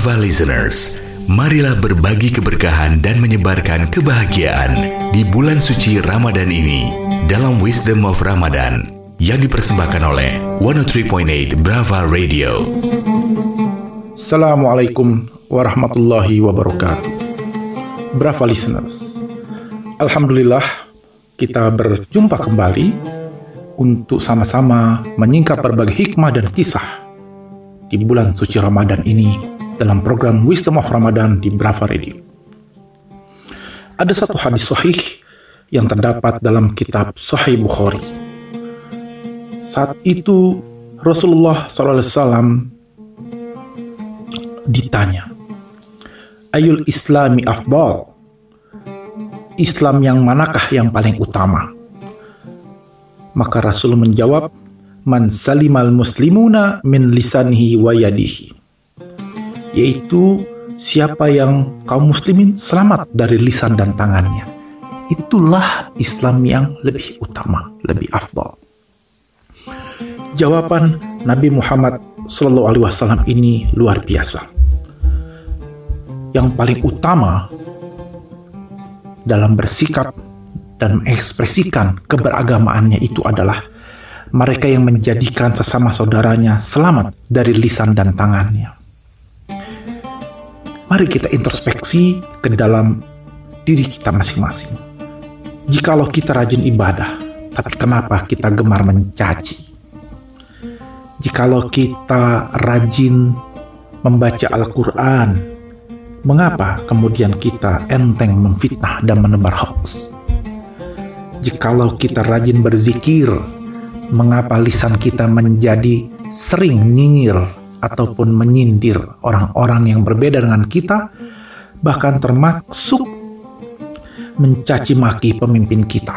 Brava listeners, marilah berbagi keberkahan dan menyebarkan kebahagiaan di bulan suci Ramadan ini dalam Wisdom of Ramadan yang dipersembahkan oleh 103.8 Brava Radio. Assalamualaikum warahmatullahi wabarakatuh. Brava listeners. Alhamdulillah kita berjumpa kembali untuk sama-sama menyingkap berbagai hikmah dan kisah di bulan suci Ramadan ini dalam program Wisdom of Ramadan di Brava Radio. Ada satu hadis sahih yang terdapat dalam kitab Sahih Bukhari. Saat itu Rasulullah SAW ditanya, Ayul Islami afdal? Islam yang manakah yang paling utama? Maka Rasul menjawab, Man salimal muslimuna min lisanihi wa yadihi yaitu siapa yang kaum muslimin selamat dari lisan dan tangannya. Itulah Islam yang lebih utama, lebih afdal. Jawaban Nabi Muhammad Shallallahu Alaihi Wasallam ini luar biasa. Yang paling utama dalam bersikap dan mengekspresikan keberagamaannya itu adalah mereka yang menjadikan sesama saudaranya selamat dari lisan dan tangannya mari kita introspeksi ke dalam diri kita masing-masing. Jikalau kita rajin ibadah, tapi kenapa kita gemar mencaci? Jikalau kita rajin membaca Al-Quran, mengapa kemudian kita enteng memfitnah dan menebar hoax? Jikalau kita rajin berzikir, mengapa lisan kita menjadi sering nyinyir ataupun menyindir orang-orang yang berbeda dengan kita, bahkan termasuk mencaci maki pemimpin kita.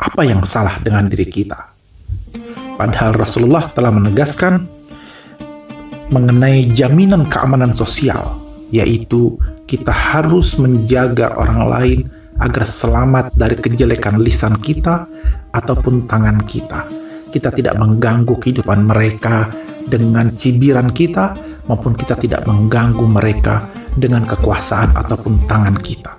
Apa yang salah dengan diri kita? Padahal Rasulullah telah menegaskan mengenai jaminan keamanan sosial, yaitu kita harus menjaga orang lain agar selamat dari kejelekan lisan kita ataupun tangan kita kita tidak mengganggu kehidupan mereka dengan cibiran kita, maupun kita tidak mengganggu mereka dengan kekuasaan ataupun tangan kita.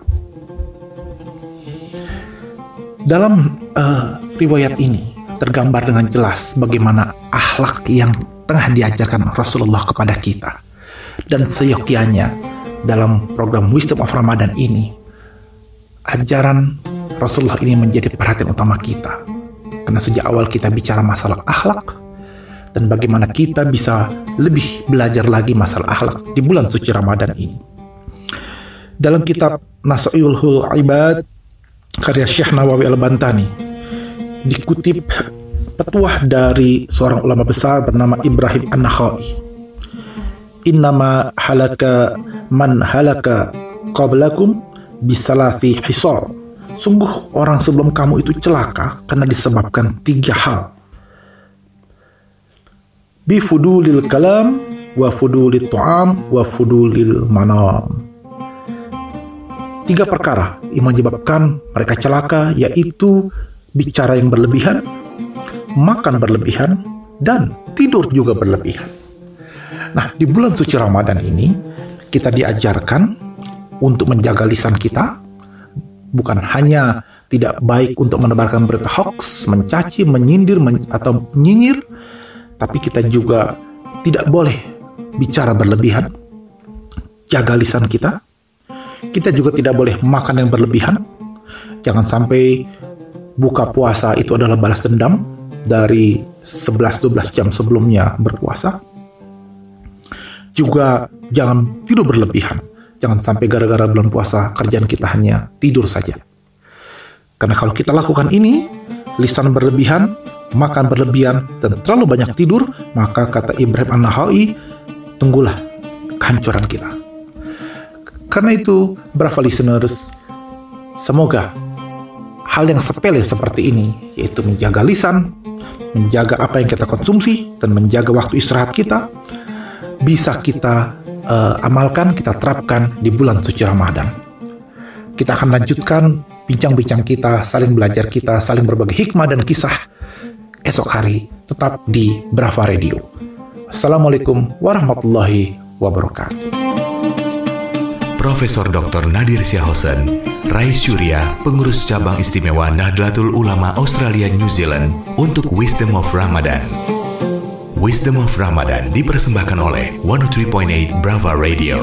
Dalam uh, riwayat ini tergambar dengan jelas bagaimana akhlak yang tengah diajarkan Rasulullah kepada kita. Dan seyokianya dalam program Wisdom of Ramadan ini, ajaran Rasulullah ini menjadi perhatian utama kita karena sejak awal kita bicara masalah akhlak dan bagaimana kita bisa lebih belajar lagi masalah akhlak di bulan suci Ramadan ini. Dalam kitab Nasaiul Ibad karya Syekh Nawawi Al-Bantani dikutip petuah dari seorang ulama besar bernama Ibrahim An-Nakhai. Innama halaka man halaka qablakum bisalafi hisal Sungguh orang sebelum kamu itu celaka karena disebabkan tiga hal. Bifudulil kalam, wa fudulil tu'am, wa fudulil manam. Tiga perkara yang menyebabkan mereka celaka yaitu bicara yang berlebihan, makan berlebihan, dan tidur juga berlebihan. Nah, di bulan suci Ramadan ini kita diajarkan untuk menjaga lisan kita, bukan hanya tidak baik untuk menebarkan berita hoax, mencaci, menyindir, men atau nyinyir, tapi kita juga tidak boleh bicara berlebihan. Jaga lisan kita. Kita juga tidak boleh makan yang berlebihan. Jangan sampai buka puasa itu adalah balas dendam dari 11-12 jam sebelumnya berpuasa. Juga jangan tidur berlebihan Jangan sampai gara-gara bulan puasa kerjaan kita hanya tidur saja. Karena kalau kita lakukan ini, lisan berlebihan, makan berlebihan, dan terlalu banyak tidur, maka kata Ibrahim An-Nahai, tunggulah kehancuran kita. Karena itu, berapa listeners, semoga hal yang sepele seperti ini, yaitu menjaga lisan, menjaga apa yang kita konsumsi, dan menjaga waktu istirahat kita, bisa kita uh, amalkan, kita terapkan di bulan suci Ramadan. Kita akan lanjutkan bincang-bincang kita, saling belajar kita, saling berbagi hikmah dan kisah esok hari tetap di Brava Radio. Assalamualaikum warahmatullahi wabarakatuh. Profesor Dr. Nadir Syahosen, Rais Surya, pengurus cabang istimewa Nahdlatul Ulama Australia New Zealand untuk Wisdom of Ramadan. Wisdom of Ramadan dipersembahkan oleh 103.8 Brava Radio.